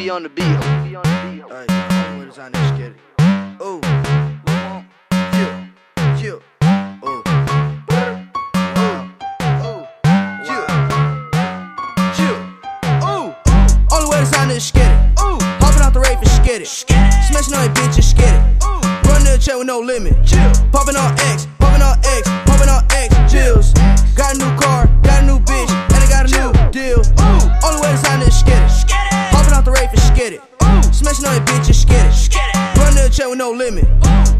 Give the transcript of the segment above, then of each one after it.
Ovi on the beat. Ovi on the beat. Ay, vamos a ver, Sani. Oh, yeah, yeah, oh, oh, oh yeah, oh. Only way to sign this, get it. Oh, hopping out the rape and get it. Smashing on your bitches, get it. Run the check with no limit. Chill. Popping on X, popping on X, popping on X, chills. Got a new car, got a new bitch, and I got a new deal. Only way to sign this, get it. Out the rape and get it. Smashing on your bitches, get it. Run to the check with no limit.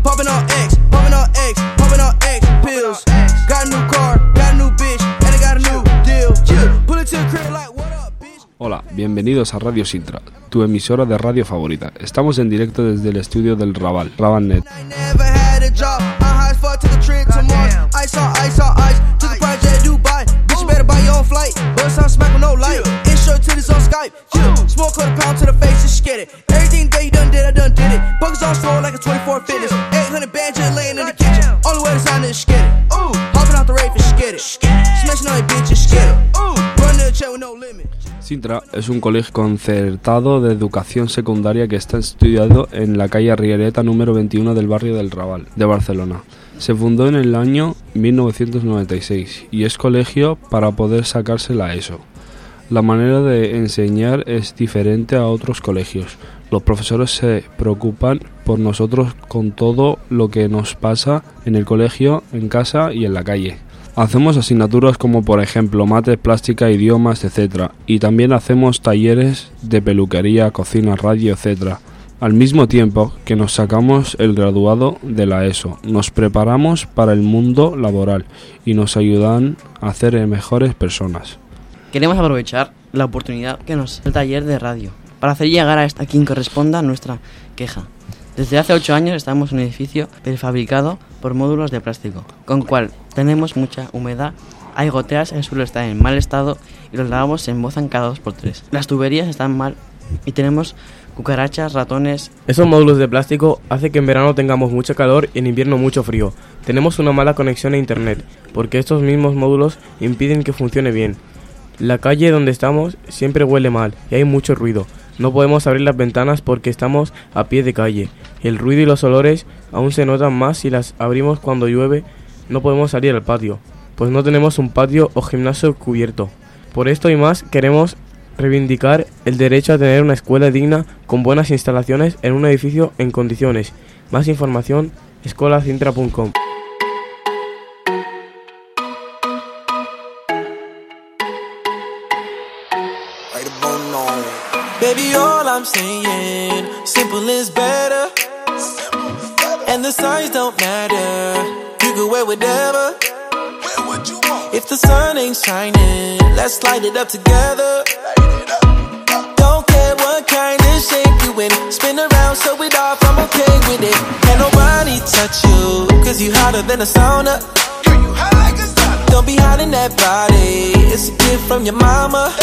Popping on X, popping on X, popping on X pills. Got a new car, got a new bitch, and I got a new deal. Pull it to the crib like, what up, bitch? Hola, bienvenidos a Radio Sintra, tu emisora de radio favorita. Estamos en directo desde el estudio del Raval, Ravalnet. Smoke quarter pound to the face, just get it. Everything that you done did, I done did it. Buggers on slow like a 24 fitness. 800 bands just laying in the kitchen. Only way to sign is get it. Ooh. Hopping out the rape and get it. Smashing on your bitches, get it. Ooh. Run to the check with no limit. Sintra es un colegio concertado de educación secundaria que está estudiado en la calle Riereta número 21 del barrio del Raval, de Barcelona. Se fundó en el año 1996 y es colegio para poder sacarse la ESO. La manera de enseñar es diferente a otros colegios. Los profesores se preocupan por nosotros con todo lo que nos pasa en el colegio, en casa y en la calle. Hacemos asignaturas como por ejemplo mates, plástica, idiomas, etc. Y también hacemos talleres de peluquería, cocina, radio, etc. Al mismo tiempo que nos sacamos el graduado de la ESO, nos preparamos para el mundo laboral y nos ayudan a ser mejores personas. Queremos aprovechar la oportunidad que nos da el taller de radio para hacer llegar a, a quien corresponda nuestra queja. Desde hace ocho años estamos en un edificio prefabricado por módulos de plástico, con cual tenemos mucha humedad, hay goteras, el suelo está en mal estado y los lavabos se embozan cada dos por tres. Las tuberías están mal y tenemos cucarachas, ratones. Esos módulos de plástico hace que en verano tengamos mucho calor y en invierno mucho frío. Tenemos una mala conexión a internet, porque estos mismos módulos impiden que funcione bien. La calle donde estamos siempre huele mal y hay mucho ruido. No podemos abrir las ventanas porque estamos a pie de calle. El ruido y los olores aún se notan más si las abrimos cuando llueve. No podemos salir al patio, pues no tenemos un patio o gimnasio cubierto. Por esto y más queremos reivindicar el derecho a tener una escuela digna con buenas instalaciones en un edificio en condiciones. Más información, escuelacintra.com. All I'm saying, simple is better. And the size don't matter. You can wear whatever. If the sun ain't shining, let's light it up together. Don't care what kind of shape you in. Spin around, show it off, I'm okay with it. Can't nobody touch you, cause you hotter than a sauna. Don't be hiding that body, it's a gift from your mama.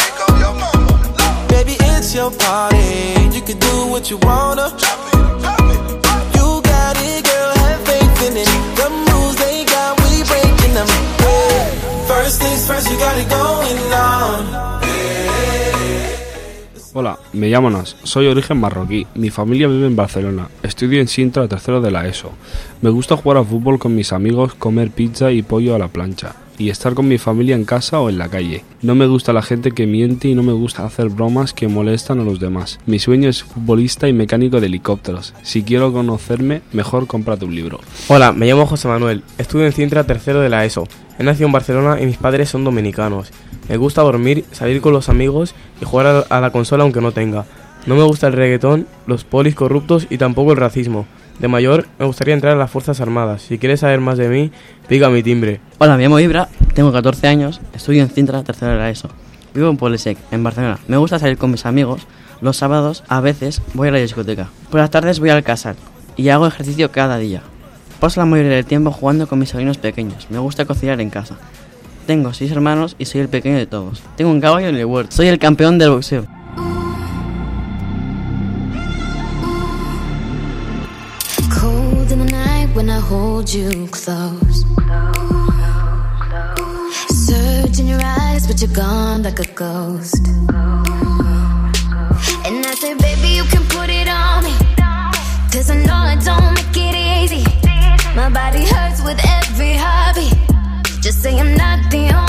Baby, it's your. You can do what you wanna. Hola, me llamo Nas, soy origen marroquí, mi familia vive en Barcelona, estudio en Sintra tercero de la ESO. Me gusta jugar a fútbol con mis amigos, comer pizza y pollo a la plancha, y estar con mi familia en casa o en la calle. No me gusta la gente que miente y no me gusta hacer bromas que molestan a los demás. Mi sueño es futbolista y mecánico de helicópteros. Si quiero conocerme, mejor cómprate un libro. Hola, me llamo José Manuel, estudio en Cintra tercero de la ESO. He nacido en Barcelona y mis padres son dominicanos. Me gusta dormir, salir con los amigos y jugar a- la consola aunque no tenga. No me gusta el reggaetón, los polis corruptos y tampoco el racismo. De mayor, me gustaría entrar a las Fuerzas Armadas. Si quieres saber más de mí, pica mi timbre. Hola, me llamo Ibra, tengo 14 años, estudio en Cintra, tercero de la ESO. Vivo en Polesec, en Barcelona. Me gusta salir con mis amigos. Los sábados, a veces, voy a la discoteca. Por las tardes voy al casal y hago ejercicio cada día. Paso la mayoría del tiempo jugando con mis sobrinos pequeños. Me gusta cocinar en casa. Tengo seis hermanos y soy el pequeño de todos. Tengo un caballo en el huerto. Soy el campeón del boxeo. Hold you close. Search in your eyes, but you're gone like a ghost. And I say, baby, you can put it on me. Cause I know I don't make it easy. My body hurts with every hobby. Just say I'm not the only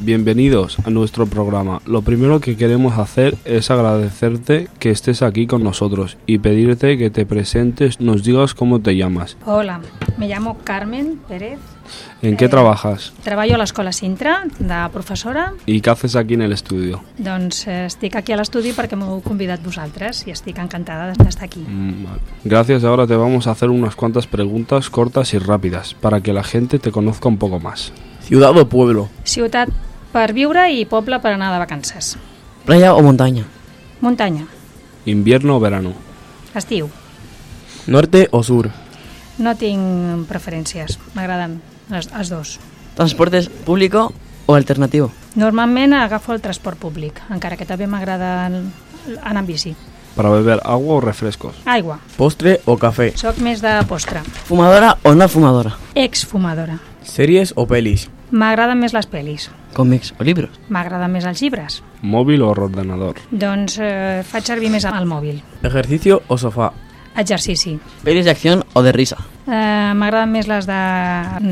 bienvenidos a nuestro programa. Lo primero que queremos hacer es agradecerte que estés aquí con nosotros y pedirte que te presentes, nos digas cómo te llamas, Hola, me llamo Carmen Pérez. en qué Eh, trabajas Treballo a l'escola Sintra, de professora. y qué haces aquí en el estudio. Doncs eh, estic aquí a l'estudi perquè m'heu convidat vosaltres i estic encantada d'estar aquí. Mm, vale. Gracias, ahora te vamos a hacer unas cuantas preguntas cortas y rápidas para que la gente te conozca un poco más. ¿Ciudad o pueblo? Ciutat per viure i poble per anar de vacances. ¿Playa o montaña? Muntanya, ¿Invierno o verano? estiu. ¿Norte o sur? No tinc preferències, m'agraden les, els dos. ¿Transporte público o alternativo? Normalment agafo el transport públic, encara que també m'agrada anar en bici. ¿Para beber agua o refrescos? Aigua, ¿Postre o café? soc més de postre. ¿Fumadora o no fumadora? Ex-fumadora. ¿Series o pelis? M'agraden més les pel·lis. ¿Cómics o libros? M'agraden més els llibres. ¿Móvil o ordenador? Doncs eh, faig servir més el mòbil. ¿Ejercicio o sofá? Exercici. ¿Pelis de acción o de risa? Eh, M'agraden més les de,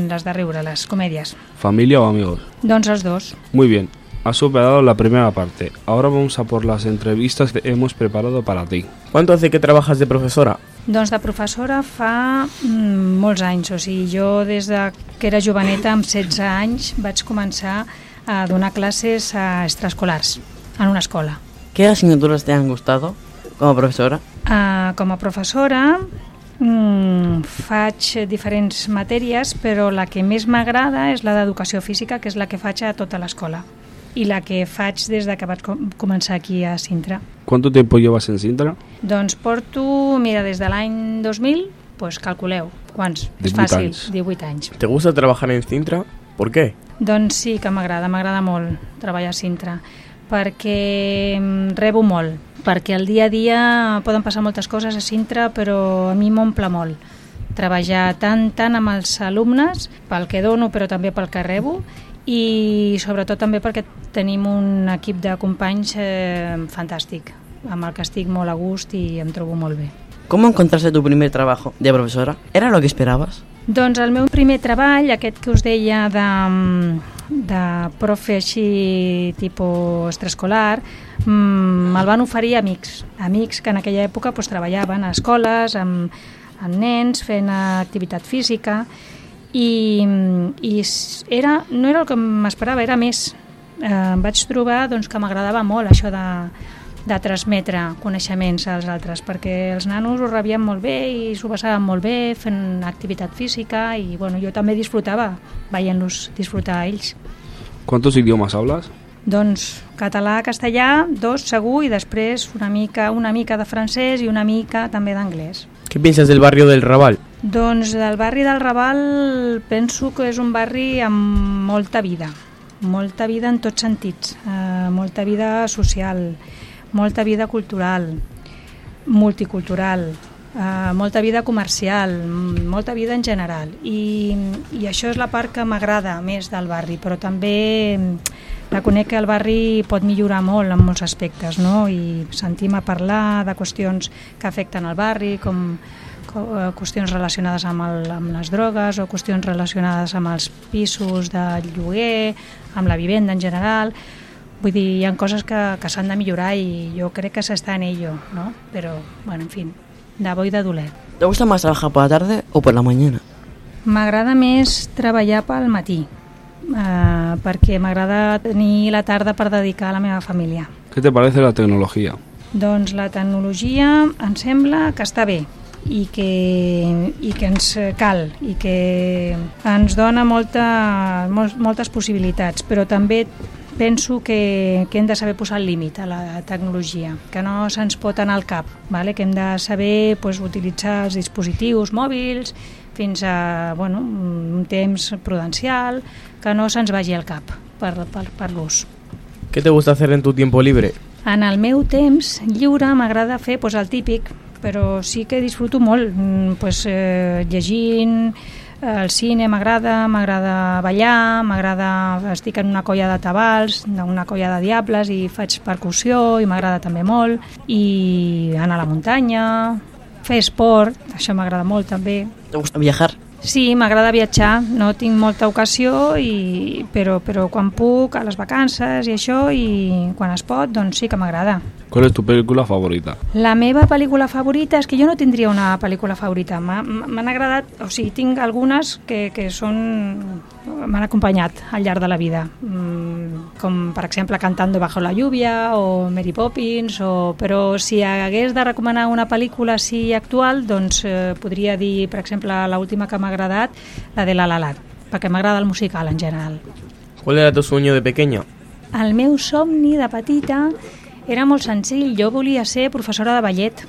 les de riure, les comèdies. ¿Familia o amigos? Doncs els dos. Muy bien, has superado la primera parte. Ahora vamos a por las entrevistas que hemos preparado para ti. ¿Cuánto hace que trabajas de profesora? Doncs de professora fa mm, molts anys, o sigui, jo des de que era joveneta, amb 16 anys, vaig començar a donar classes a extraescolars en una escola. ¿Qué asignaturas te han gustado como profesora? Uh, com a professora mm, faig diferents matèries, però la que més m'agrada és la d'educació física, que és la que faig a tota l'escola i la que faig des de que vaig com- començar aquí a Sintra. ¿Cuánto tiempo llevas en Sintra? Doncs porto, mira, des de l'any 2000, doncs calculeu, quants? És 18 fàcil, anys. 18 anys. ¿Te gusta trabajar en Cintra? ¿Por qué? Doncs sí que m'agrada, m'agrada molt treballar a Sintra, perquè mm, rebo molt, perquè al dia a dia poden passar moltes coses a Sintra, però a mi m'omple molt. Treballar tant, tant amb els alumnes, pel que dono, però també pel que rebo, i sobretot també perquè tenim un equip de companys eh, fantàstic, amb el que estic molt a gust i em trobo molt bé. ¿Cómo encontraste tu primer trabajo de profesora? ¿Era lo que esperabas? Doncs el meu primer treball, aquest que us deia de, de profe així tipus extraescolar, mm, me'l van oferir amics, amics que en aquella època pues, treballaven a escoles, amb, amb nens, fent activitat física, i, i era, no era el que m'esperava, era més. Eh, em vaig trobar doncs, que m'agradava molt això de, de transmetre coneixements als altres, perquè els nanos ho rebien molt bé i s'ho passaven molt bé fent activitat física i bueno, jo també disfrutava veient-los disfrutar a ells. ¿Cuántos idiomas hablas? Doncs català, castellà, dos segur, i després una mica, una mica de francès i una mica també d'anglès. ¿Qué piensas del barrio del Raval? Doncs del barri del Raval penso que és un barri amb molta vida, molta vida en tots sentits, eh, molta vida social, molta vida cultural, multicultural, eh, molta vida comercial, molta vida en general. I, I això és la part que m'agrada més del barri, però també reconec que el barri pot millorar molt en molts aspectes, no? i sentim a parlar de qüestions que afecten el barri, com co- qüestions relacionades amb, el, amb les drogues o qüestions relacionades amb els pisos de lloguer, amb la vivenda en general. Vull dir, hi ha coses que, que s'han de millorar i jo crec que s'està en ello, no? Però, bueno, en fi, de bo i de dolent. ¿Te gusta más trabajar por la tarde o por la mañana? M'agrada més treballar pel matí, eh, perquè m'agrada tenir la tarda per dedicar a la meva família. ¿Qué te parece la tecnología? Doncs la tecnologia em sembla que està bé i que, i que ens cal i que ens dona molta, mol, moltes possibilitats, però també penso que, que hem de saber posar el límit a la tecnologia, que no se'ns pot anar al cap, vale? que hem de saber pues, utilitzar els dispositius mòbils fins a bueno, un temps prudencial, que no se'ns vagi al cap per, per, per l'ús. ¿Qué te gusta hacer en tu tiempo libre? En el meu temps lliure m'agrada fer pues, el típic, però sí que disfruto molt mm, pues, eh, llegint, eh, el cine m'agrada, m'agrada ballar, m'agrada, estic en una colla de tabals, una colla de diables i faig percussió i m'agrada també molt, i anar a la muntanya, fer esport, això m'agrada molt també. ¿Te gusta viajar? Sí, m'agrada viatjar, no tinc molta ocasió, i, però, però quan puc, a les vacances i això, i quan es pot, doncs sí que m'agrada. ¿Cuál es tu película favorita? La meva pel·lícula favorita és que jo no tindria una pel·lícula favorita. M'ha- M'han agradat, o sigui, tinc algunes que, que són m'han acompanyat al llarg de la vida, mm, com per exemple Cantando bajo la lluvia o Mary Poppins, o... però si hagués de recomanar una pel·lícula així actual, doncs eh, podria dir, per exemple, l'última que m'ha agradat, la de La La Land, perquè m'agrada el musical en general. ¿Cuál era tu sueño de pequeña? El meu somni de petita era molt senzill. Jo volia ser professora de ballet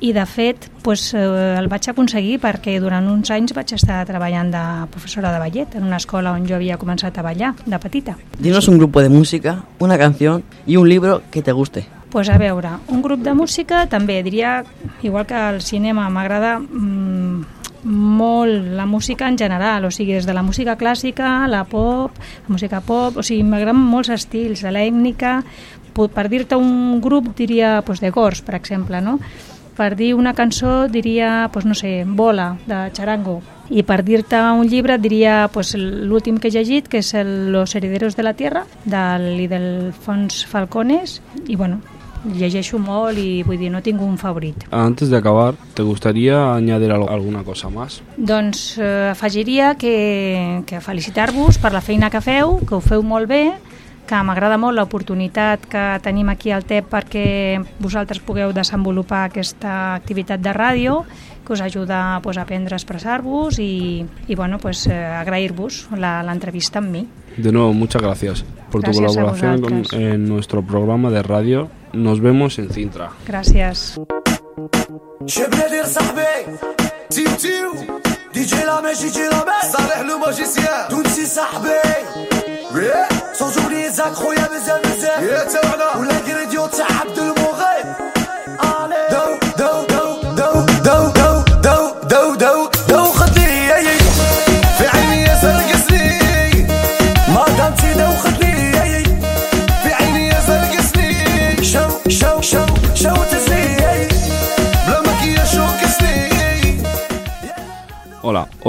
i, de fet, pues, eh, el vaig aconseguir perquè durant uns anys vaig estar treballant de professora de ballet en una escola on jo havia començat a ballar de petita. Dinos un grupo de música, una canción y un libro que te guste. pues a veure, un grup de música també diria, igual que el cinema, m'agrada mm, molt la música en general, o sigui, des de la música clàssica, la pop, la música pop, o sigui, m'agraden molts estils, de l'ètnica, per dir-te un grup diria pues, de Gors, per exemple, no? Per dir una cançó diria, pues, no sé, Bola, de Charango, i per dir-te un llibre diria pues, l'últim que he llegit, que és el Los herederos de la tierra, del Idelfons Falcones, i bueno, llegeixo molt i vull dir, no tinc un favorit. Antes de acabar, ¿te gustaría añadir alguna cosa más? Doncs eh, afegiria que, que felicitar-vos per la feina que feu, que ho feu molt bé, que m'agrada molt l'oportunitat que tenim aquí al TEP perquè vosaltres pugueu desenvolupar aquesta activitat de ràdio que us ajuda pues, a aprendre a expressar-vos i, i bueno, pues, eh, agrair-vos la- l'entrevista amb mi. De nuevo, muchas gracias por tu Gracias colaboración con- en nuestro programa de radio. Nos vemos en Cintra. Gràcies. دي جيلا ماشي جي لا ماشي صالح لو ماجيسيان. تونسي صاحبي. سون زوبلي زاك خويا مزال مزال يا تاعنا كريديو تاع عبد المغيب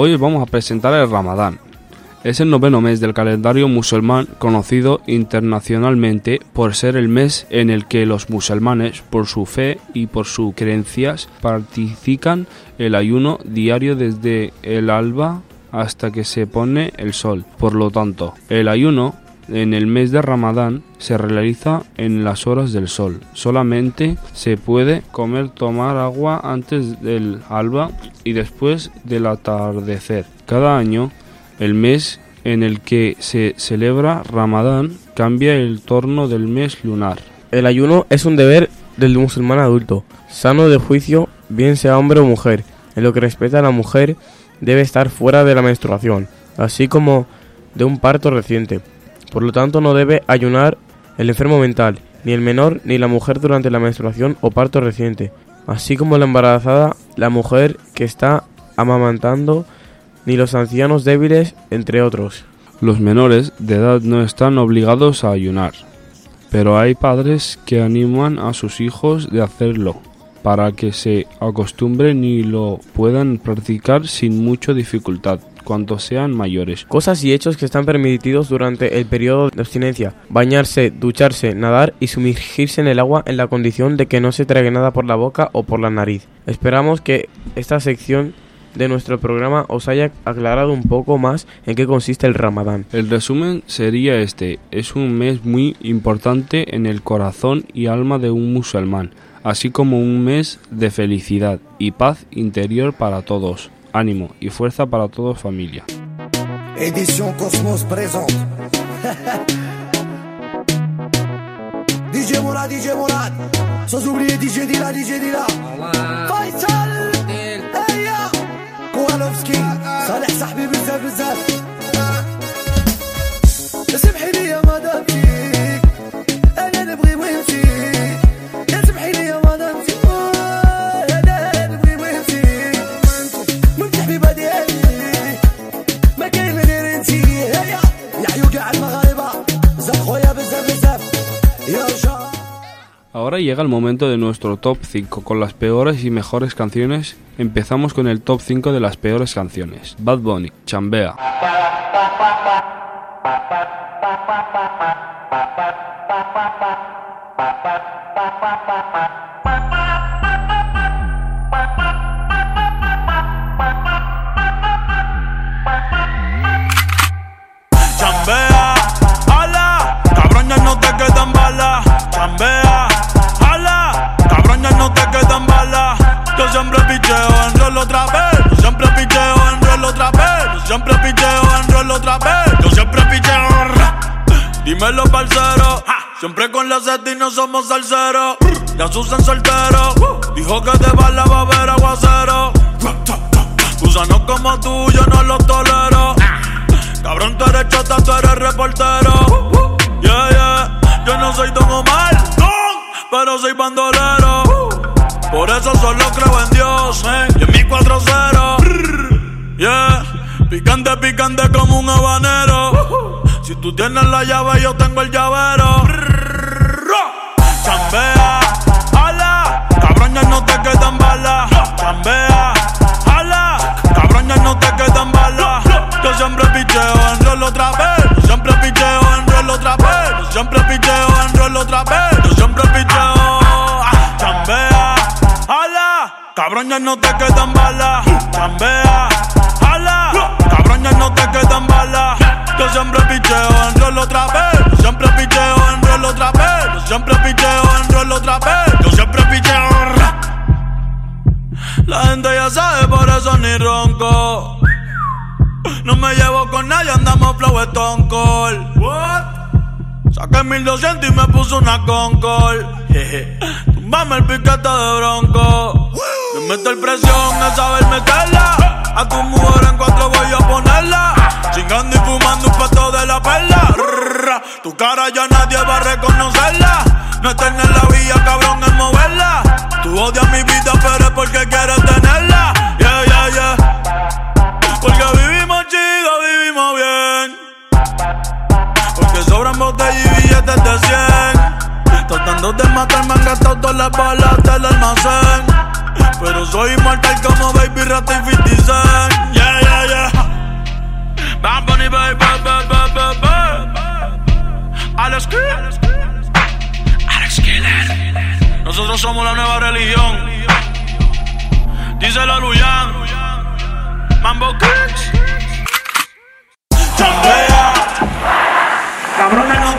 hoy os vamos a presentar el Ramadán. Es el noveno mes del calendario musulmán conocido internacionalmente por ser el mes en el que los musulmanes, por su fe y por sus creencias, practican el ayuno diario desde el alba hasta que se pone el sol. Por lo tanto, el ayuno en el mes de Ramadán se realiza en las horas del sol. Solamente se puede comer, tomar agua antes del alba y después del atardecer. Cada año, el mes en el que se celebra Ramadán cambia el torno del mes lunar. El ayuno es un deber del musulmán adulto, sano de juicio, bien sea hombre o mujer. En lo que respecta a la mujer, debe estar fuera de la menstruación, así como de un parto reciente. Por lo tanto, no debe ayunar el enfermo mental, ni el menor ni la mujer durante la menstruación o parto reciente, así como la embarazada, la mujer que está amamantando, ni los ancianos débiles, entre otros. Los menores de edad no están obligados a ayunar, pero hay padres que animan a sus hijos de hacerlo para que se acostumbren y lo puedan practicar sin mucha dificultad cuando sean mayores. Cosas y hechos que están permitidos durante el periodo de abstinencia. Bañarse, ducharse, nadar y sumergirse en el agua en la condición de que no se trague nada por la boca o por la nariz. Esperamos que esta sección de nuestro programa os haya aclarado un poco más en qué consiste el ramadán. El resumen sería este, es un mes muy importante en el corazón y alma de un musulmán, así como un mes de felicidad y paz interior para todos, ánimo y fuerza para todos familia. Édition Cosmos présente. Mourad, DJ Mourad. Sans oublier DJ Dila, DJ Dila. Faisal. Eya. كوالوفسكي صالح صاحبي بزاف بزاف سمحي لي يا مدام Ahora llega el momento de nuestro top 5 con las peores y mejores canciones. Empezamos con el top 5 de las peores canciones. Bad Bunny, Chambea. Chambea, ala, cabrón no te quedan balas. Chambea, siempre picheo en rol otra vez. Yo siempre picheo en rol otra vez. Yo siempre picheo en rol otra vez. Yo siempre picheo. Dímelo, parcero. Siempre con la seta y no somos salseros. Ya Susan soltero. Dijo que de bala va a haber aguacero. Gusanos como tú, yo no los tolero. Cabrón, tú eres chota, tú eres reportero. Yeah, yeah. Yo no soy Don Omar, pero soy bandolero. Por eso solo creo en Dios, eh. Y en mi 4-0. Yeah. Picante, picante como un habanero. Si tú tienes la llave, yo tengo el llavero. Chambea, ala. Cabrón, ya no te quedan balas. Chambea, ala. Cabrón, ya no te quedan balas. Yo siempre picheo en otra vez. Yo siempre picheo en otra vez. Yo siempre picheo en otra vez. Ya no te quedan balas. Chambea, ala. Cabrón, ya no te quedan balas. Yo siempre picheo en rol otra vez. Yo siempre picheo en rol otra vez. Yo siempre picheo en rol otra vez. Yo siempre picheo. La gente ya sabe, por eso ni ronco. No me llevo con nadie, andamos flow Stone Cold. What? Saqué 1200 y me puso una Concord. Jeje. Tumbame el piquete de bronco. Me meto el presión a saber meterla. A tu mujer en cuatro voy a ponerla. Chingando y fumando un pato de la perla. Tu cara ya nadie va a reconocerla. No es tener la vía, cabrón, es moverla. Tú odias mi vida, pero es porque quieres tenerla. Yeah, yeah, yeah. Porque vivimos chido, vivimos bien. Porque sobran botellas y billetes de 100. Tratando de matar, me han gastado todas las balas del almacén. Pero soy inmortal como Baby Rata y 50 Cent. Yeah, yeah, yeah. Bad Bunny, baby, baby, baby, baby. Alex Killer. Alex Killer. Nosotros somos la nueva religión. Díselo a Luyan. Mambo Kicks. Chambea. Cabrón, ya no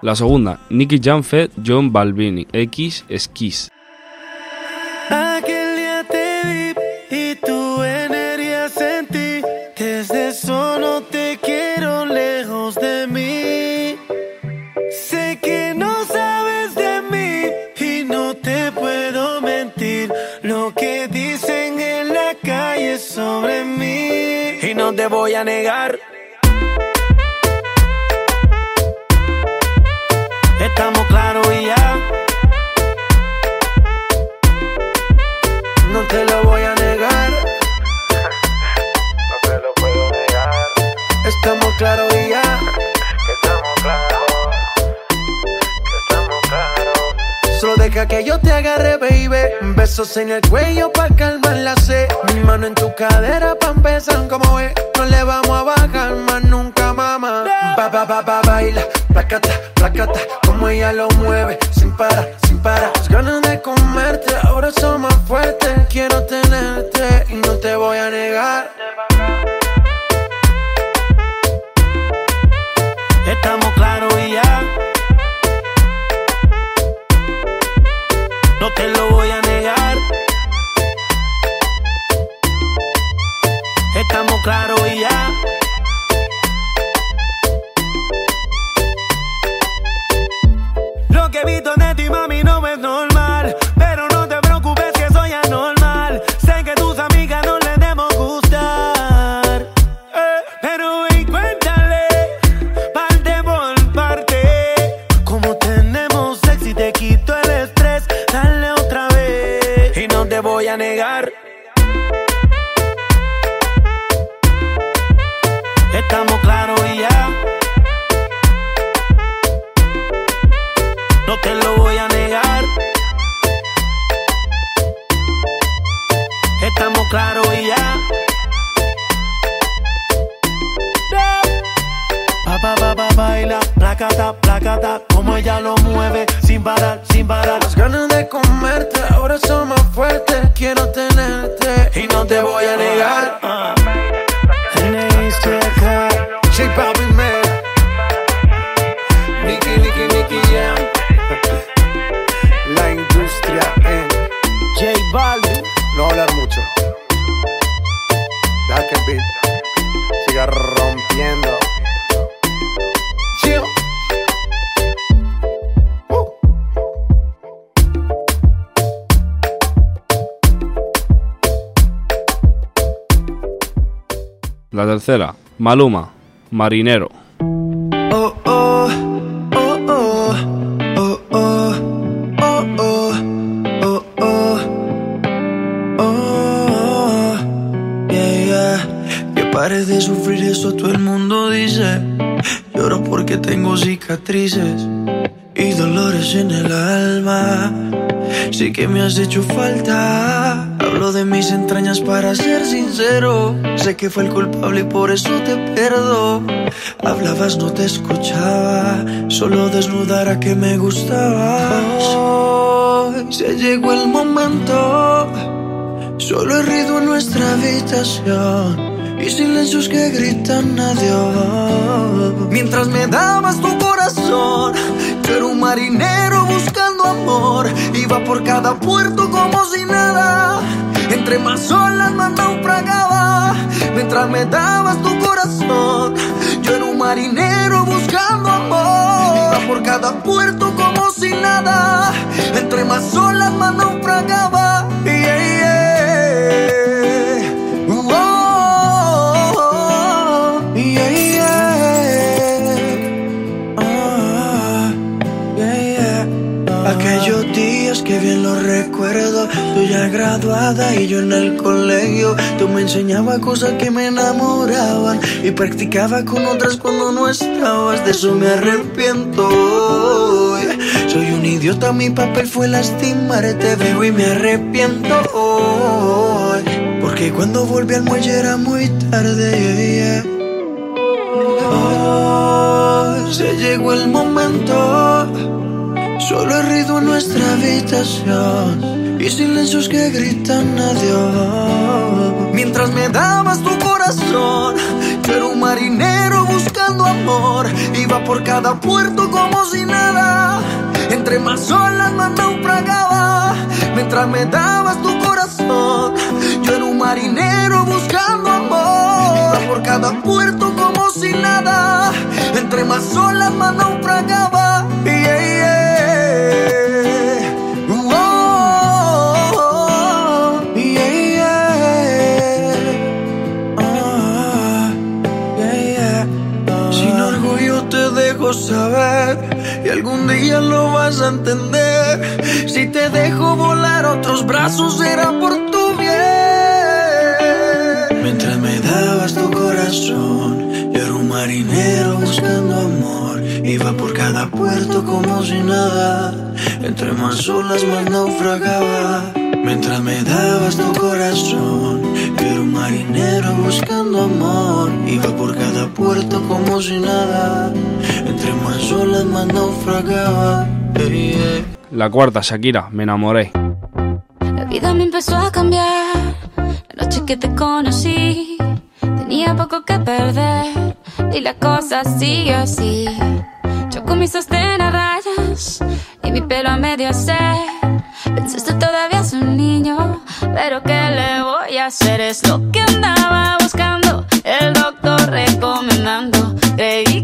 La segunda, Nicky Jam Fed John Balvini, X Skis. Aquel día te vi y tu energía sentí. Desde eso no te quiero lejos de mí. Sé que no sabes de mí y no te puedo mentir. Lo que dicen en la calle sobre mí. Y no te voy a negar. Deja que yo te agarre, baby. Besos en el cuello pa' calmar la sed. Mi mano en tu cadera pa' empezar como ve. No le vamos a bajar más nunca, mamá. Pa, pa, pa, pa, baila. Placata, placata. Como ella lo mueve. Sin parar, sin parar. Las ganas de comerte. Ahora son más fuertes. Quiero tenerte y no te voy a negar. Estamos claros y ya. No te lo voy a negar. Estamos claros y ya. Maluma, Marinero. Y dolores en el alma. Sí que me has hecho falta. Hablo de mis entrañas para ser sincero. Sé que fue el culpable y por eso te perdo. Hablabas, no te escuchaba. Solo desnudar a que me gustabas. Hoy se llegó el momento. Solo he ruido en nuestra habitación. Y silencios que gritan adiós. Mientras me dabas tu corazón, yo era un marinero buscando amor. Iba por cada puerto como si nada. Entre más olas más naufragaba. Mientras me dabas tu corazón, yo era un marinero buscando amor. Iba por cada puerto como si nada. Entre más olas más naufragaba. Yeah, yeah. Recuerdo, tú ya graduada y yo en el colegio. Tú me enseñabas cosas que me enamoraban y practicaba con otras cuando no estabas. De eso me arrepiento. hoy. Soy un idiota, mi papel fue lastimarte, veo y me arrepiento. hoy. Porque cuando volví al muelle era muy tarde. se llegó el momento. Solo he ruido en nuestra habitación y silencios que gritan adiós. Mientras me dabas tu corazón, yo era un marinero buscando amor. Iba por cada puerto como si nada. Entre más olas más naufragaba. Mientras me dabas tu corazón, yo era un marinero buscando amor. Iba por cada puerto como si nada. Entre más olas más naufragaba. Y algún día lo vas a entender. Si te dejo volar otros brazos será por tu bien. Mientras me dabas tu corazón, yo era un marinero buscando amor. Iba por cada puerto como si nada. Entre más olas más naufragaba. Mientras me dabas tu corazón, yo era un marinero buscando amor. Iba por cada puerto como si nada. Entre más olas más naufragaba. Ey, ey. La cuarta, Shakira, me enamoré. La vida me empezó a cambiar. La noche que te conocí, tenía poco que perder. y la cosa sigue así. Yo con mi sostén a rayas y mi pelo a medio se. Pensaste todavía es un niño, pero ¿qué le voy a hacer? Es lo que andaba buscando, el doctor recomendando. Creí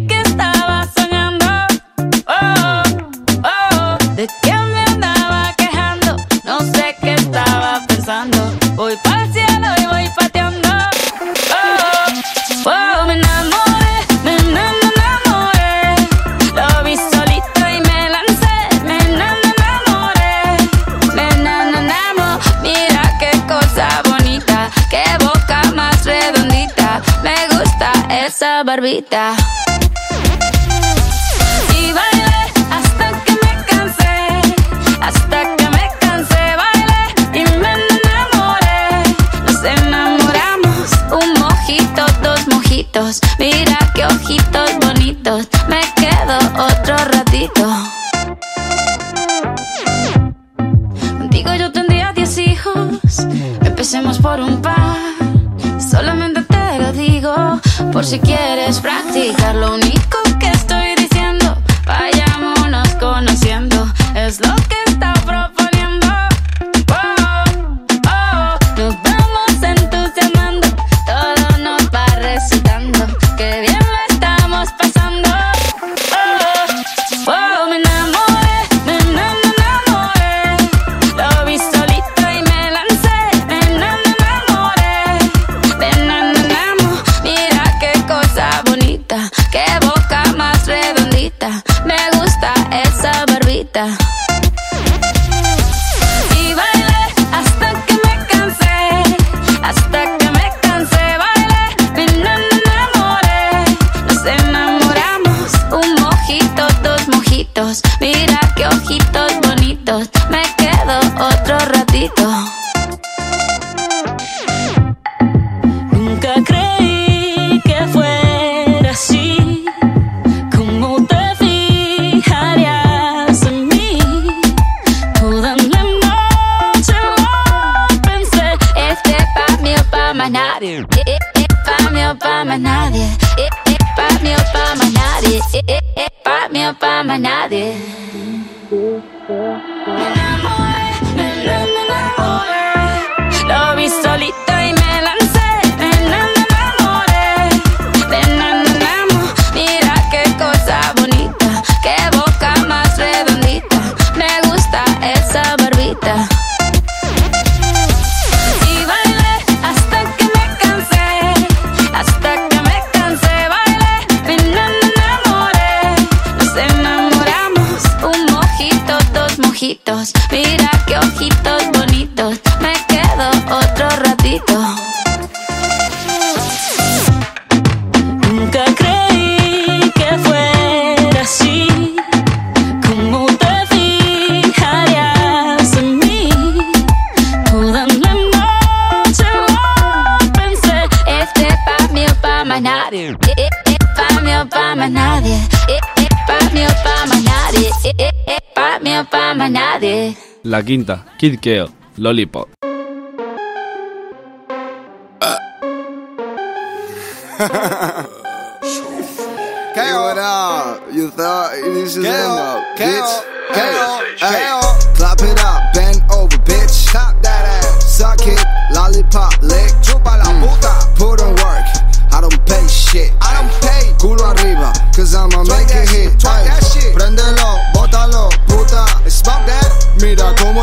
esa barbita. Y bailé hasta que me cansé, hasta que me cansé, bailé y me enamoré. Nos enamoramos, un mojito, dos mojitos. Mira qué ojitos bonitos, me quedo otro ratito. Contigo yo tendría diez hijos, empecemos por un par. Por si quieres practicar. Lo único que pa' más nadie. Me enamoré, me enamoré, lo vi solito La quinta, Kid Keo, Lollipop. Hey, what up? You thought this is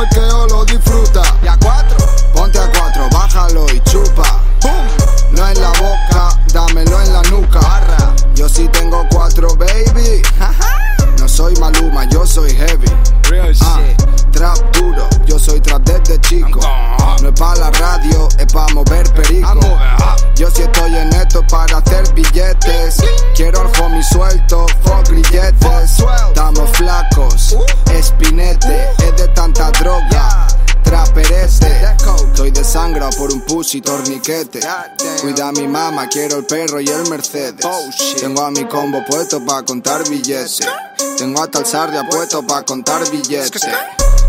Mira como el queo lo disfruta. No es pa' la radio, es pa' mover perico. Yo sí estoy en esto para hacer billetes. Quiero al homie suelto, fuck grilletes. Estamos flacos, espinete, es de tanta droga. Traperete, estoy desangrado por un pussy torniquete. Cuida a mi mamá, quiero el perro y el Mercedes. Tengo a mi combo puesto pa' contar billetes. Tengo hasta el sardia puesto pa' contar billetes.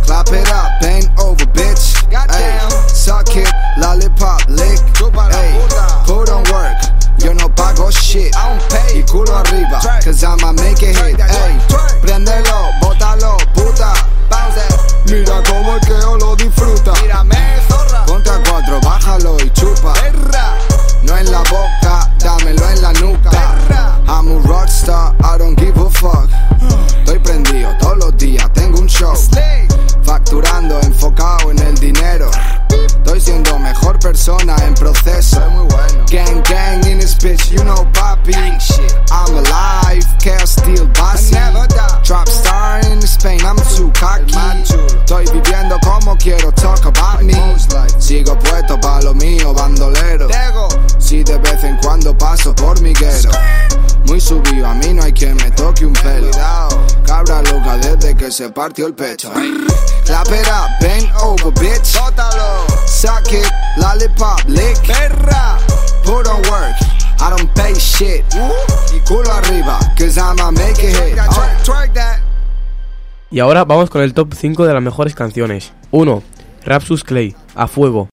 Clap it up, bend over, bitch. Ay, suck it, lollipop, lick. Ay, put on work, yo no pago shit. Y culo arriba, cause I'ma make it hit. Ey, prendelo, bótalo, puta. Mira como el queo lo disfruta. Mírame, zorra. Ponte cuatro, bájalo y chupa. No en la boca, dámelo en la nuca. I'm a rockstar, I don't give a fuck. Estoy prendido todos los días, tengo un show. Facturando, enfocado en el dinero. Estoy siendo mejor persona en proceso. Gang, gang in this bitch, you know papi. I'm alive, chaos still bossy. Trap star in Spain, I'm too cocky. Estoy viviendo como quiero, talk about me. Sigo puesto pa' lo mío, bandolero. Si de vez en cuando paso por miguero. Muy subido, a mí no hay que me toque un pelo. Cabra loca desde que se partió el pecho. Clap it up, bend over, bitch. Suck it, lollipop, lick. Perra. Put on work, I don't pay shit. Y culo arriba, cause I'ma make it hit. Oh, twerk that. Y ahora vamos con el top 5 de las mejores canciones. 1. Rapsus Clay, A Fuego.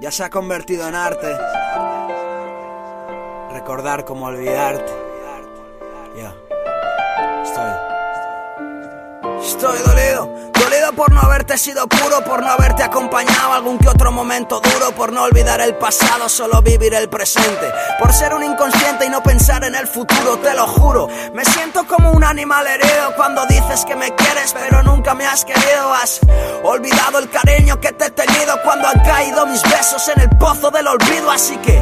ya se ha convertido en arte. Recordar cómo olvidarte. Ya. Estoy. Estoy dolido, dolido por no haberte sido puro, por no haberte acompañado algún que otro momento duro, por no olvidar el pasado, solo vivir el presente, por ser un inconsciente y no pensar en el futuro, te lo juro. Me siento como un animal herido cuando dices que me quieres, pero nunca me has querido. Has olvidado el cariño que te he tenido cuando han caído mis besos en el pozo del olvido, así que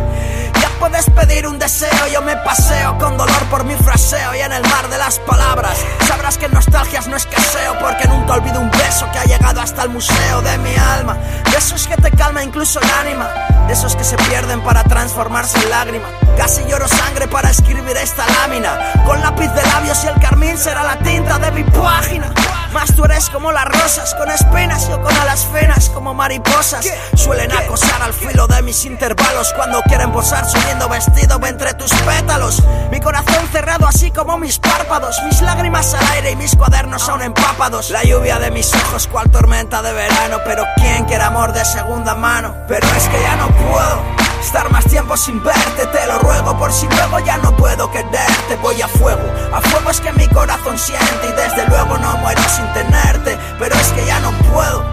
puedes pedir un deseo, yo me paseo con dolor por mi fraseo y en el mar de las palabras sabrás que nostalgias no escaseo porque nunca olvido un beso que ha llegado hasta el museo de mi alma. De esos que te calma incluso el ánima, de esos que se pierden para transformarse en lágrima. Casi lloro sangre para escribir esta lámina, con lápiz de labios y el carmín será la tinta de mi página. Más tú eres como las rosas, con espinas, yo con alas finas, como mariposas. Suelen acosar al filo de mis intervalos cuando quieren posar subiendo vestido entre tus pétalos. Mi corazón cerrado así como mis párpados, mis lágrimas al aire y mis cuadernos aún empapados. La lluvia de mis ojos cual tormenta de verano, pero ¿quién quiere amor de segunda mano? Pero es que ya no puedo. Estar más tiempo sin verte, te lo ruego Por si luego ya no puedo quererte. Voy a fuego, a fuego es que mi corazón siente Y desde luego no muero sin tenerte Pero es que ya no puedo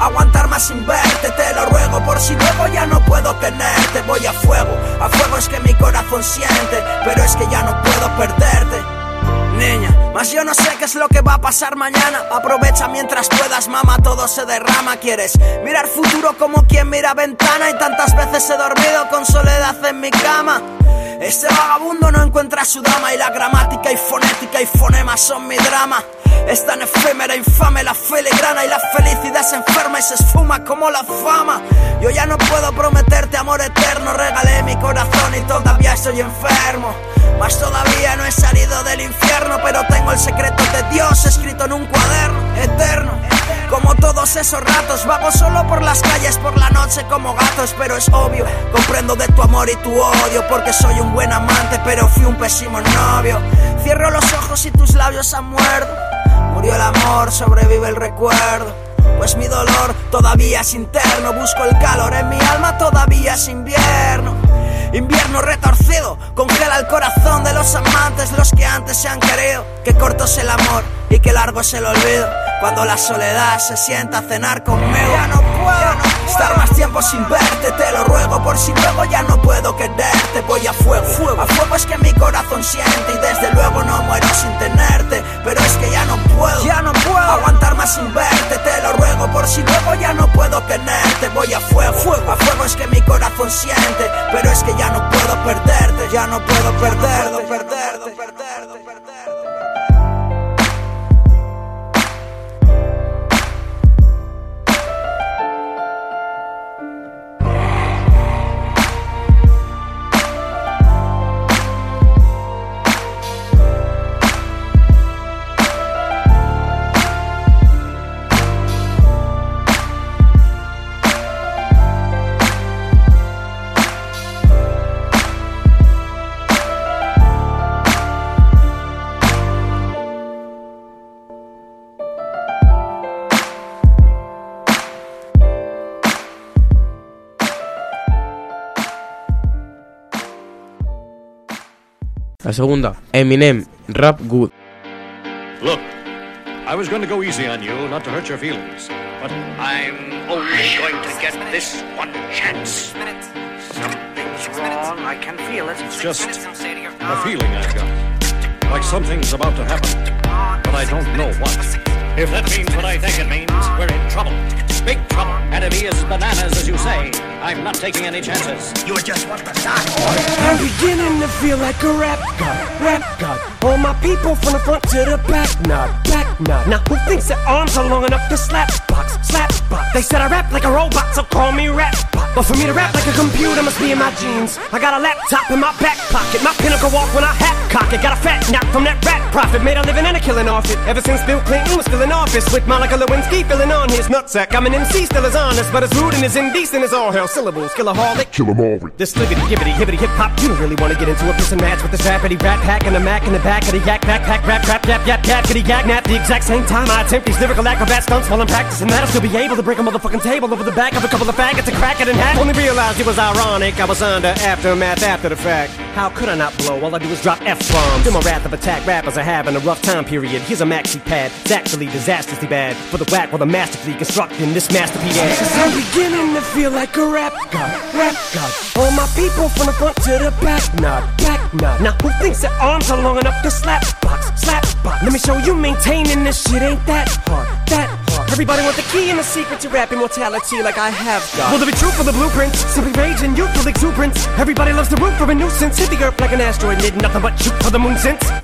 Aguantar más sin verte, te lo ruego Por si luego ya no puedo tenerte. Voy a fuego, a fuego es que mi corazón siente Pero es que ya no puedo perderte Mas yo no sé qué es lo que va a pasar mañana. Aprovecha mientras puedas, mamá, todo se derrama. Quieres mirar futuro como quien mira ventana. Y tantas veces he dormido con soledad en mi cama. Este vagabundo no encuentra su dama y la gramática y fonética y fonemas son mi drama. Es tan efímera, infame la filigrana y la felicidad se enferma y se esfuma como la fama. Yo ya no puedo prometerte amor eterno, regalé mi corazón y todavía estoy enfermo. Mas todavía no he salido del infierno, pero tengo el secreto de Dios escrito en un cuaderno eterno. Como todos esos ratos, vago solo por las calles por la noche como gatos, pero es obvio, comprendo de tu amor y tu odio, porque soy un buen amante, pero fui un pésimo novio. Cierro los ojos y tus labios han muerto. Murió el amor, sobrevive el recuerdo. Pues mi dolor todavía es interno, busco el calor en mi alma, todavía es invierno. Invierno retorcido, congela el corazón de los amantes, los que antes se han querido. Que corto es el amor y que largo es el olvido. Cuando la soledad se sienta a cenar conmigo. Ya no puedo estar más tiempo sin verte, te lo ruego. Por si luego ya no puedo quererte, voy a fuego. A fuego es que mi corazón siente y desde luego no muero sin tenerte. Pero es que ya no puedo, ya no puedo aguantar más sin verte, te lo ruego. Por si luego ya no puedo tenerte, voy a fuego. A fuego es que mi corazón siente, pero es que ya no puedo perderte, ya no puedo perderte, perderte, perderte, perderte. La segunda, Eminem, Rap Good. Look, I was going to go easy on you, not to hurt your feelings. But I'm only going to get this one chance. Something's wrong. I can feel it. It's just a feeling I've got. like something's about to happen, but I don't know what. If that means what I think it means, we're in trouble. Big trouble. He is bananas, as you say, I'm not taking any chances. You're just what the start. I'm beginning to feel like a rap god, rap god. All my people from the front to the back, nod, back nod. Now who thinks their arms are long enough to slap box, slap box? They said I rap like a robot, so call me rap bot. But for me to rap like a computer must be in my jeans. I got a laptop in my back pocket, my pinnacle walk when I hat cock it. Got a fat knock from that rat profit, made a living and a killing off it. Ever since Bill Clinton was still in office, with Monica Lewinsky filling on his nutsack. I'm an MC, still as honest, but as rude and as indecent as all hell. Syllables, killaholic. Kill 'em all. This liggity, gibbity, hibbity, hip hop. You don't really wanna get into a piss and match with this rappity rap hack and a mac in the back of the yak backpack rap rap yap yap yap kitty yak nap. The exact same time I attempt these lyrical acrobat stunts while I'm practicing that, I'll still be able to break a motherfucking table over the back of a couple of faggots and crack it in half. Only realized it was ironic. I was under aftermath after the fact. How could I not blow? All I do is drop F bombs. In my wrath of attack, rappers are having a rough time period. Here's a maxi pad. It's actually disastrously bad for the whack while I'm masterfully constructing this masterpiece. I'm beginning to feel like a rap god, rap god. All my people from the front to the back, nod, back nod. Now who thinks their arms are long enough to slap box, slap box? Let me show you maintaining this shit ain't that hard, that. Everybody want the key and the secret to rap immortality like I have got. Will there be truth for the blueprints? Simply rage and youthful exuberance. Everybody loves to root for a nuisance. Hit the earth like an asteroid, did nothing but shoot for the moon since.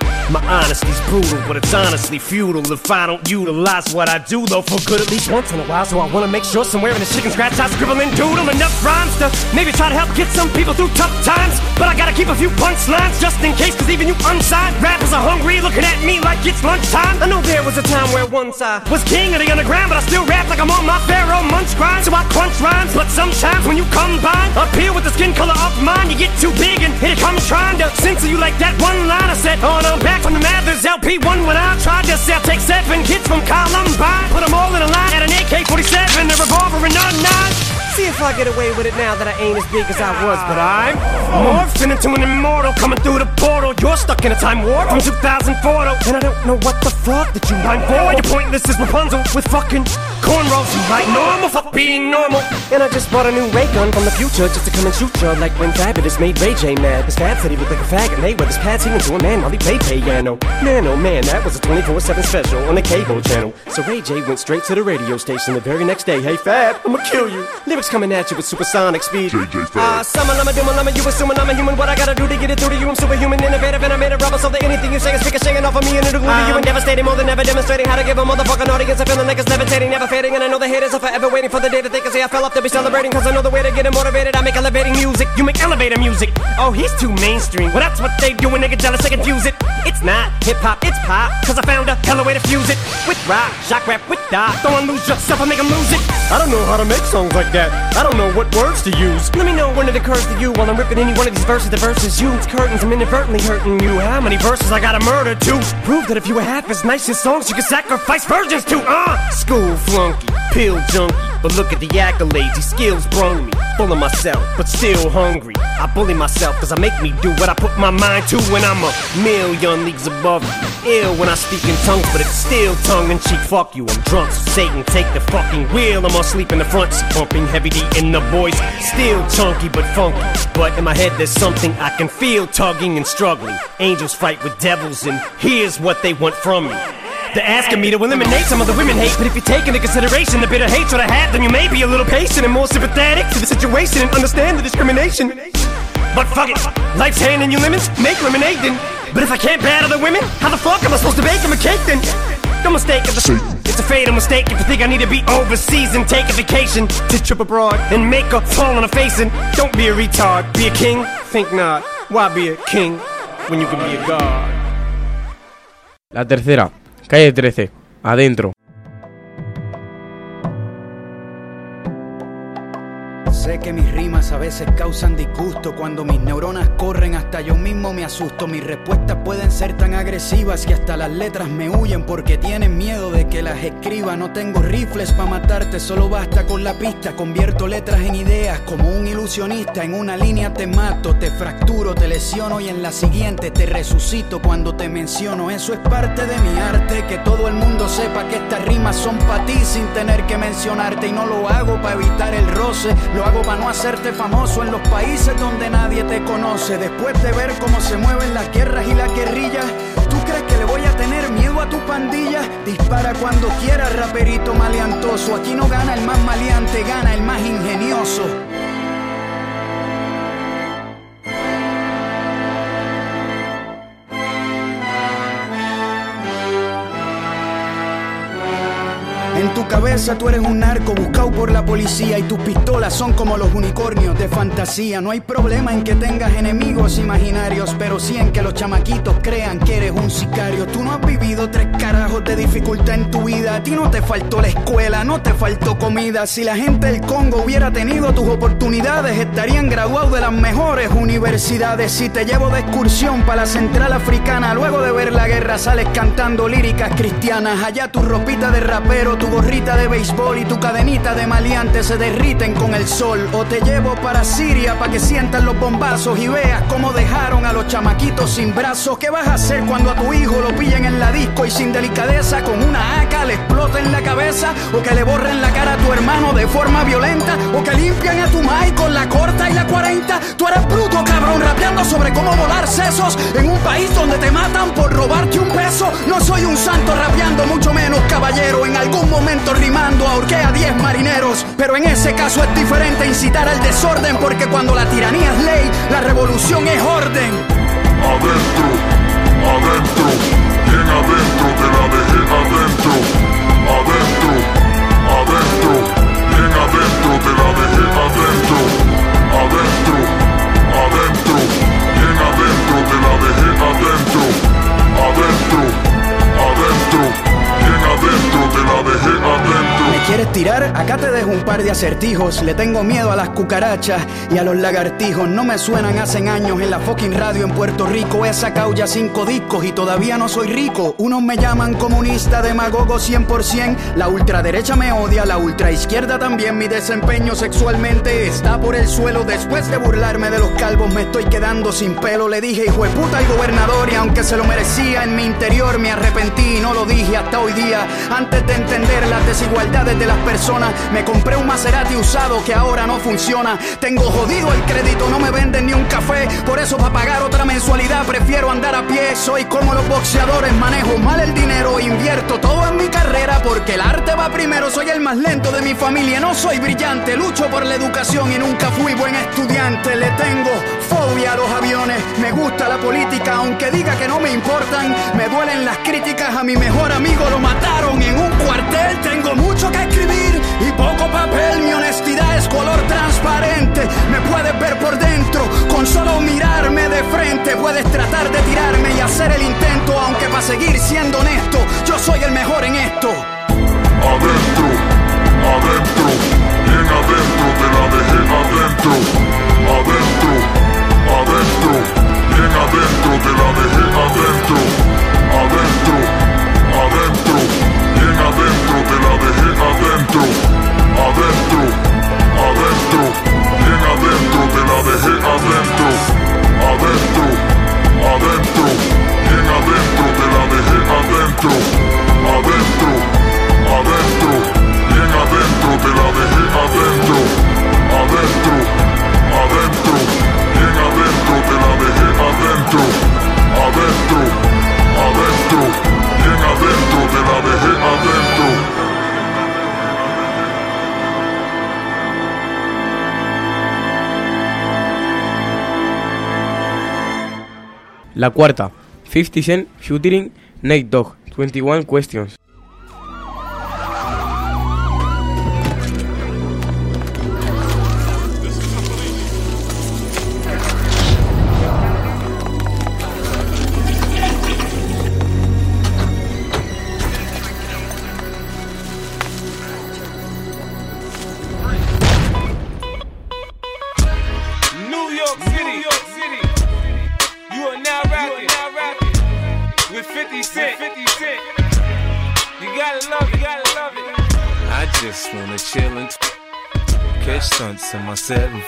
My honesty's brutal, but it's honestly futile if I don't utilize what I do, though, for good at least once in a while. So I wanna make sure somewhere in the chicken scratch I scribble and doodle enough rhymes to maybe try to help get some people through tough times. But I gotta keep a few punchlines just in case, cause even you unsigned rappers are hungry, looking at me like it's lunchtime. I know there was a time where once I was king of the underground, but I still rap like I'm on my pharaoh munch grind. So I crunch rhymes, but sometimes when you combine up here with the skin color of mine, you get too big and here comes trying to censor you like that one line I said. Oh, no, back from the Mathers LP1 when I tried to sell. Take seven kids from Columbine, put them all in a line at an AK-47, a revolver and a nine. See if I get away with it now that I ain't as big as I was, but I'm morphing into an immortal coming through the portal. You're stuck in a time warp from 2004, though, and I don't know what the fuck that you rhyme for. You're pointless as Rapunzel with fucking cornrows. You like normal for being normal. And I just bought a new ray gun from the future just to come and shoot you like when Fabulous made Ray J mad. His Fab said he looked like a faggot. Mayweather's pad singing to a man while he played piano. Man, oh man, that was a 24/7 special on the cable channel. So Ray J went straight to the radio station the very next day. Hey Fab, I'ma kill you. Lyrics coming at you with supersonic speed. JJ Fab. Ah, uh, summer, lama, doom, lama, you assuming I'm a human. What I gotta do to get it through to you? I'm superhuman, innovative, and I made a rubber so that anything you say is ricocheting off of me and it'll glue to you and devastating more than ever, demonstrating how to give a motherfucking audience a feeling like it's levitating, never fading. And I know the haters are forever waiting for the day that they can say I fell off to be celebrating. Cause I know the way to get them motivated. I make elevating music, you make elevator music. Oh, he's too mainstream. Well, that's what they do when they get jealous, they confuse it. It's not hip hop, it's pop. Cause I found a hella way to fuse it with rock, shock rap, with dot. Don't lose yourself, I make them lose it. I don't know how to make songs like that. I don't know what words to use. Let me know when it occurs to you while I'm ripping any one of these verses. The verses you, it's curtains. I'm inadvertently hurting you. How many verses I gotta murder to prove that if you were half as nice as songs, you could sacrifice virgins to? Uh, school pill junkie. But look at the accolades, these skills brung me. Full of myself, but still hungry. I bully myself cause I make me do what I put my mind to when I'm a million leagues above you. Ill when I speak in tongues, but it's still tongue in cheek. Fuck you, I'm drunk, so Satan take the fucking wheel. I'm asleep in the front seat, pumping heavy D in the voice. Still chunky but funky. But in my head there's something I can feel tugging and struggling. Angels fight with devils, and here's what they want from me. They're asking me to eliminate some of the women hate, but if you take into consideration the bitter hatred I have, then you may be a little patient and more sympathetic to the situation and understand the discrimination. But fuck it, life's handing you lemons, make lemonade then. But if I can't battle the women, how the fuck am I supposed to bake them a cake then? No mistake, it's a, it's a fatal mistake if you think I need to be overseas and take a vacation to trip abroad and make a fall on a face and don't be a retard, be a king, think not. Why be a king when you can be a god? La tercera, calle 13, adentro. Sé que mis rimas a veces causan disgusto cuando mis neuronas corren hasta yo mismo me asusto. Mis respuestas pueden ser tan agresivas que hasta las letras me huyen porque tienen miedo de que las escriba. No tengo rifles para matarte, solo basta con la pista. Convierto letras en ideas como un ilusionista. En una línea te mato, te fracturo, te lesiono y en la siguiente te resucito cuando te menciono. Eso es parte de mi arte, que todo el mundo sepa que estas rimas son para ti sin tener que mencionarte. Y no lo hago para evitar el roce, para no hacerte famoso en los países donde nadie te conoce. Después de ver cómo se mueven las guerras y las guerrillas, ¿tú crees que le voy a tener miedo a tu pandilla? Dispara cuando quieras, raperito maleantoso. Aquí no gana el más maleante, gana el más ingenioso. En tu cabeza tú eres un narco buscado por la policía y tus pistolas son como los unicornios de fantasía. No hay problema en que tengas enemigos imaginarios, pero sí en que los chamaquitos crean que eres un sicario. Tú no has vivido tres carajos de dificultad en tu vida. A ti no te faltó la escuela, no te faltó comida. Si la gente del Congo hubiera tenido tus oportunidades, estarían graduados de las mejores universidades. Si te llevo de excursión para la central africana, luego de ver la guerra sales cantando líricas cristianas. Allá tu ropita de rapero, tu gorrita de béisbol y tu cadenita de maleante se derriten con el sol. O te llevo para Siria para que sientas los bombazos y veas cómo dejaron a los chamaquitos sin brazos. ¿Qué vas a hacer cuando a tu hijo lo pillen en la disco y sin delicadeza con una AK le exploten la cabeza? O que le borren la cara a tu hermano de forma violenta? O que limpian a tu mai con la corta y la 40? Tú eres bruto, cabrón, rapeando sobre cómo volar sesos en un país donde te matan por robarte un peso. No soy un santo rapeando, mucho menos caballero. En algún momento rimando ahorqué a 10 marineros. Pero en ese caso es diferente incitar al desorden, porque cuando la tiranía es ley, la revolución es orden. Adentro, adentro, bien adentro, te la dejé adentro. Adentro. Adentro, adentro, bien adentro, te la dejé. ¿Me quieres tirar? Acá te dejo un par de acertijos. Le tengo miedo a las cucarachas y a los lagartijos. No me suenan hacen años en la fucking radio en Puerto Rico. He sacado ya cinco discos y todavía no soy rico. Unos me llaman comunista, demagogo 100%. La ultraderecha me odia, la ultraizquierda también. Mi desempeño sexualmente está por el suelo. Después de burlarme de los calvos, me estoy quedando sin pelo. Le dije, hijo de puta al gobernador, y aunque se lo merecía, en mi interior me arrepentí y no lo dije hasta hoy día. Antes de entender las desigualdades de las personas, me compré un Maserati usado que ahora no funciona. Tengo jodido el crédito, no me venden ni un café. Por eso, para pagar otra mensualidad, prefiero andar a pie. Soy como los boxeadores, manejo mal el dinero, invierto todo en mi carrera porque el arte va primero. Soy el más lento de mi familia, no soy brillante. Lucho por la educación y nunca fui buen estudiante. Le tengo fobia a los aviones, me gusta la política, aunque diga que no me importan. Me duelen las críticas a mi mejor amigo, lo mataron en un cuartel. Tengo mucho que escribir y poco papel. Mi honestidad es color transparente. Me puedes ver por dentro con solo mirarme de frente. Puedes tratar de tirarme y hacer el intento, aunque para seguir siendo honesto, yo soy el mejor en esto. Adentro, adentro, bien adentro, te la dejé adentro. Adentro, adentro, bien adentro, te la dejé adentro. Adentro, adentro, te la dejé adentro, adentro, adentro, bien adentro, te la dejé adentro, adentro, adentro, bien adentro, te la dejé adentro, adentro, adentro, bien adentro, te la dejé adentro, adentro, adentro, bien adentro, te la dejé adentro, adentro adentro, bien adentro, te la dejé adentro. La cuarta, 50 Cent featuring Nate Dogg, 21 Questions.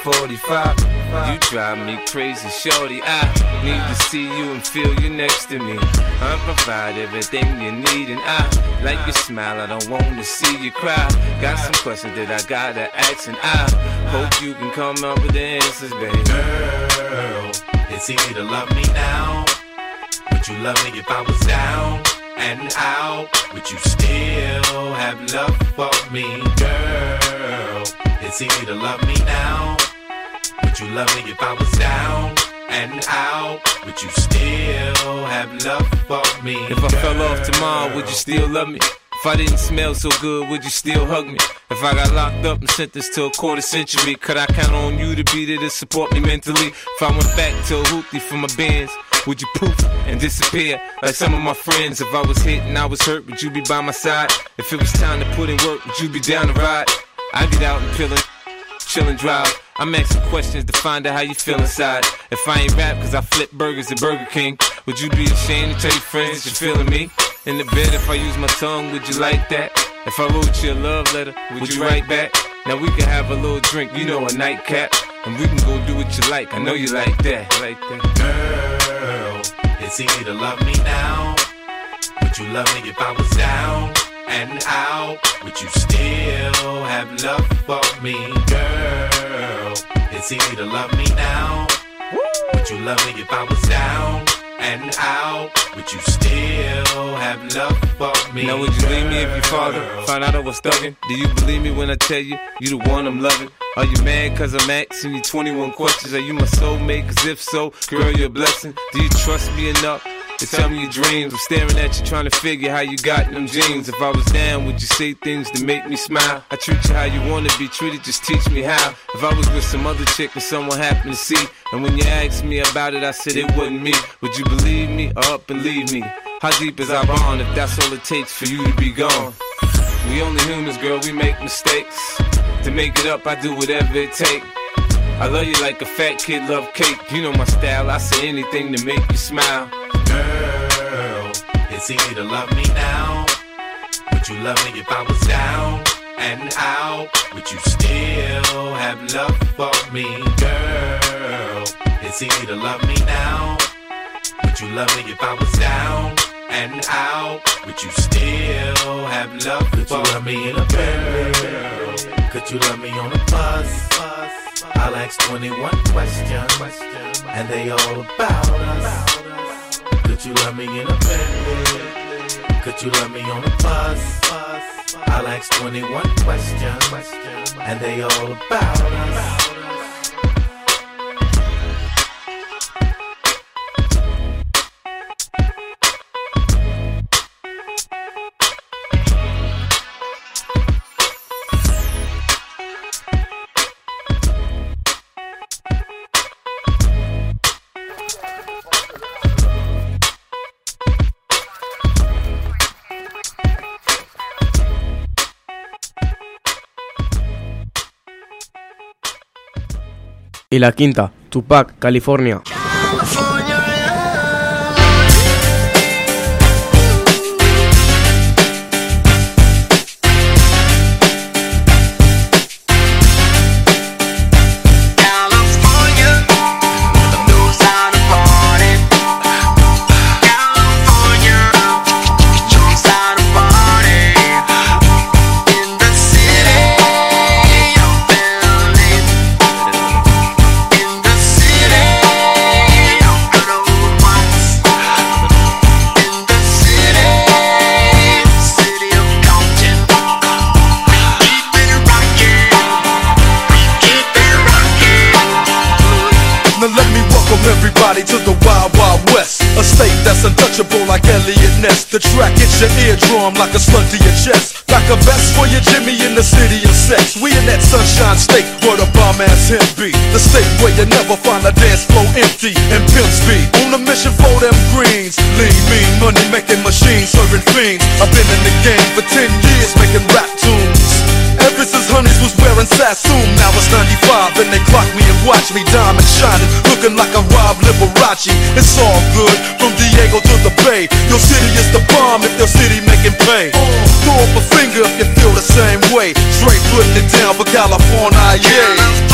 745. You drive me crazy, shorty. I need to see you and feel you next to me. I provide everything you need, and I like your smile. I don't wanna see you cry. Got some questions that I gotta ask, and I hope you can come up with the answers, baby. Girl, it's easy to love me now. Would you love me if I was down and out? Would you still have love for me, girl? It's easy to love me now. Would you love me if I was down and out? Would you still have love for me? If I fell off tomorrow, would you still love me? If I didn't smell so good, would you still hug me? If I got locked up and sentenced to a quarter century, could I count on you to be there to support me mentally? If I went back to a hoopty for my bands, would you poof and disappear like some of my friends? If I was hit and I was hurt, would you be by my side? If it was time to put in work, would you be down to ride? I'd get out and pillin', chillin' drive. I'm asking questions to find out how you feel inside. If I ain't rap cause I flip burgers at Burger King, would you be ashamed to tell your friends you're feeling me? In the bed, if I use my tongue, would you like that? If I wrote you a love letter, would, you write back? Now we can have a little drink, you know, a nightcap. And we can go do what you like, I know you like that. Like that. Girl, it's easy to love me now. Would you love me if I was down and out? Would you still have love for me, girl? It's easy to love me now. Would you love me if I was down and out? Would you still have love for me? Now would you leave me if your father found out I was thugging? Do you believe me when I tell you you the one I'm loving? Are you mad cause I'm asking you 21 questions? Are you my soulmate? Cause if so, girl, you're a blessing. Do you trust me enough? To tell me your dreams, I'm staring at you trying to figure how you got them jeans. If I was down, would you say things to make me smile? I treat you how you wanna be treated, just teach me how. If I was with some other chick and someone happened to see, and when you asked me about it, I said it wasn't me. Would you believe me or up and leave me? How deep is our bond if that's all it takes for you to be gone? We only humans, girl, we make mistakes. To make it up, I do whatever it takes. I love you like a fat kid love cake. You know my style, I say anything to make you smile. Girl, it's easy to love me now. Would you love me if I was down and out? Would you still have love for me, girl? It's easy to love me now. Would you love me if I was down and out? Would you still have love Could for you love me in a girl? Could you love me on a bus? I'll ask 21 questions, and they all about us. Could you love me in a bed? Could you love me on a bus? I'll ask 21 questions, and they all about us. Y la quinta, Tupac, California. arm like a slug to your chest. Like a vest for your Jimmy in the city of sex. We in that sunshine state where the bomb ass him be. The state where you never find a dance floor empty and pimp be. On a mission for them greens. Lean, mean, money making machines, serving fiends. I've been in the game for 10 years making rap tunes. Ever since Honeys was wearing sass now it's 95 and they clock me and watch me diamond shining, looking like a Rob Liberace. It's all good from Diego to the Bay. Your city is the bomb if your city making pay. Throw up a finger if you feel the same way. Straight putting it down for California, yeah.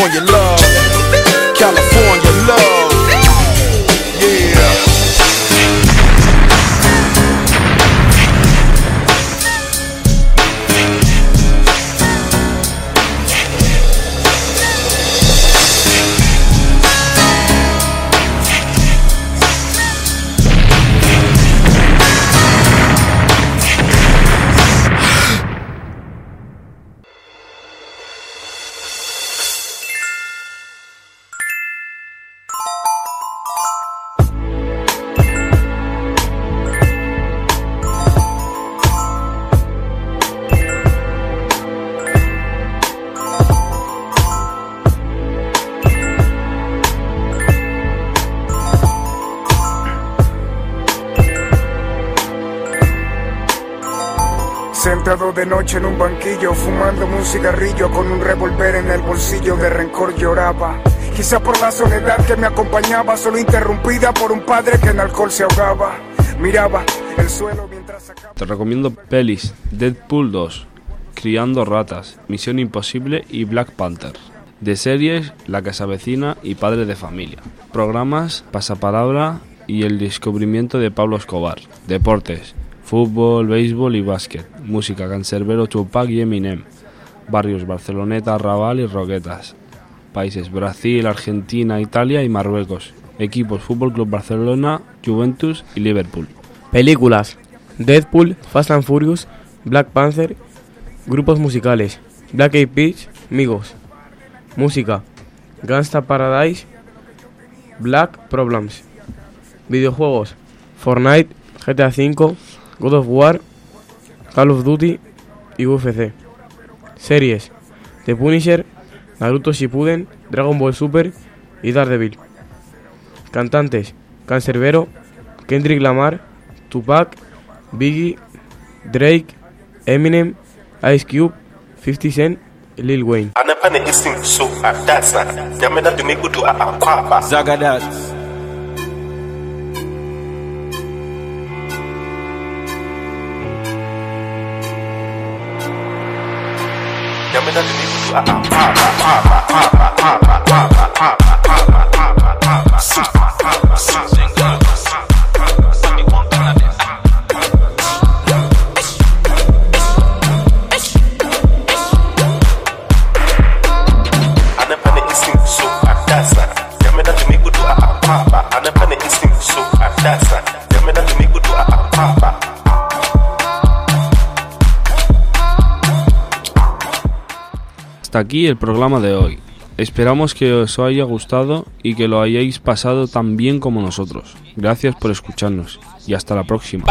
California love. Te recomiendo pelis Deadpool 2, Criando Ratas, Misión Imposible y Black Panther. De series, La Casa Vecina y Padre de Familia. Programas, Pasapalabra y El Descubrimiento de Pablo Escobar. Deportes, fútbol, béisbol y básquet. Música, Cancerbero, Tupac y Eminem. Barrios, Barceloneta, Raval y Roquetas. Países, Brasil, Argentina, Italia y Marruecos. Equipos, Fútbol Club Barcelona, Juventus y Liverpool. Películas: Deadpool, Fast and Furious, Black Panther. Grupos musicales: Black Eyed Peas, Migos. Música: Gangsta Paradise, Black Problems. Videojuegos: Fortnite, GTA V, God of War, Call of Duty y UFC. Series: The Punisher, Naruto Shippuden, Dragon Ball Super y Daredevil. Cantantes: Cancerbero, Kendrick Lamar, Tupac, Biggie, Drake, Eminem, Ice Cube, 50 Cent y Lil Wayne. a Hasta aquí el programa de hoy. Esperamos que os haya gustado y que lo hayáis pasado tan bien como nosotros. Gracias por escucharnos y hasta la próxima.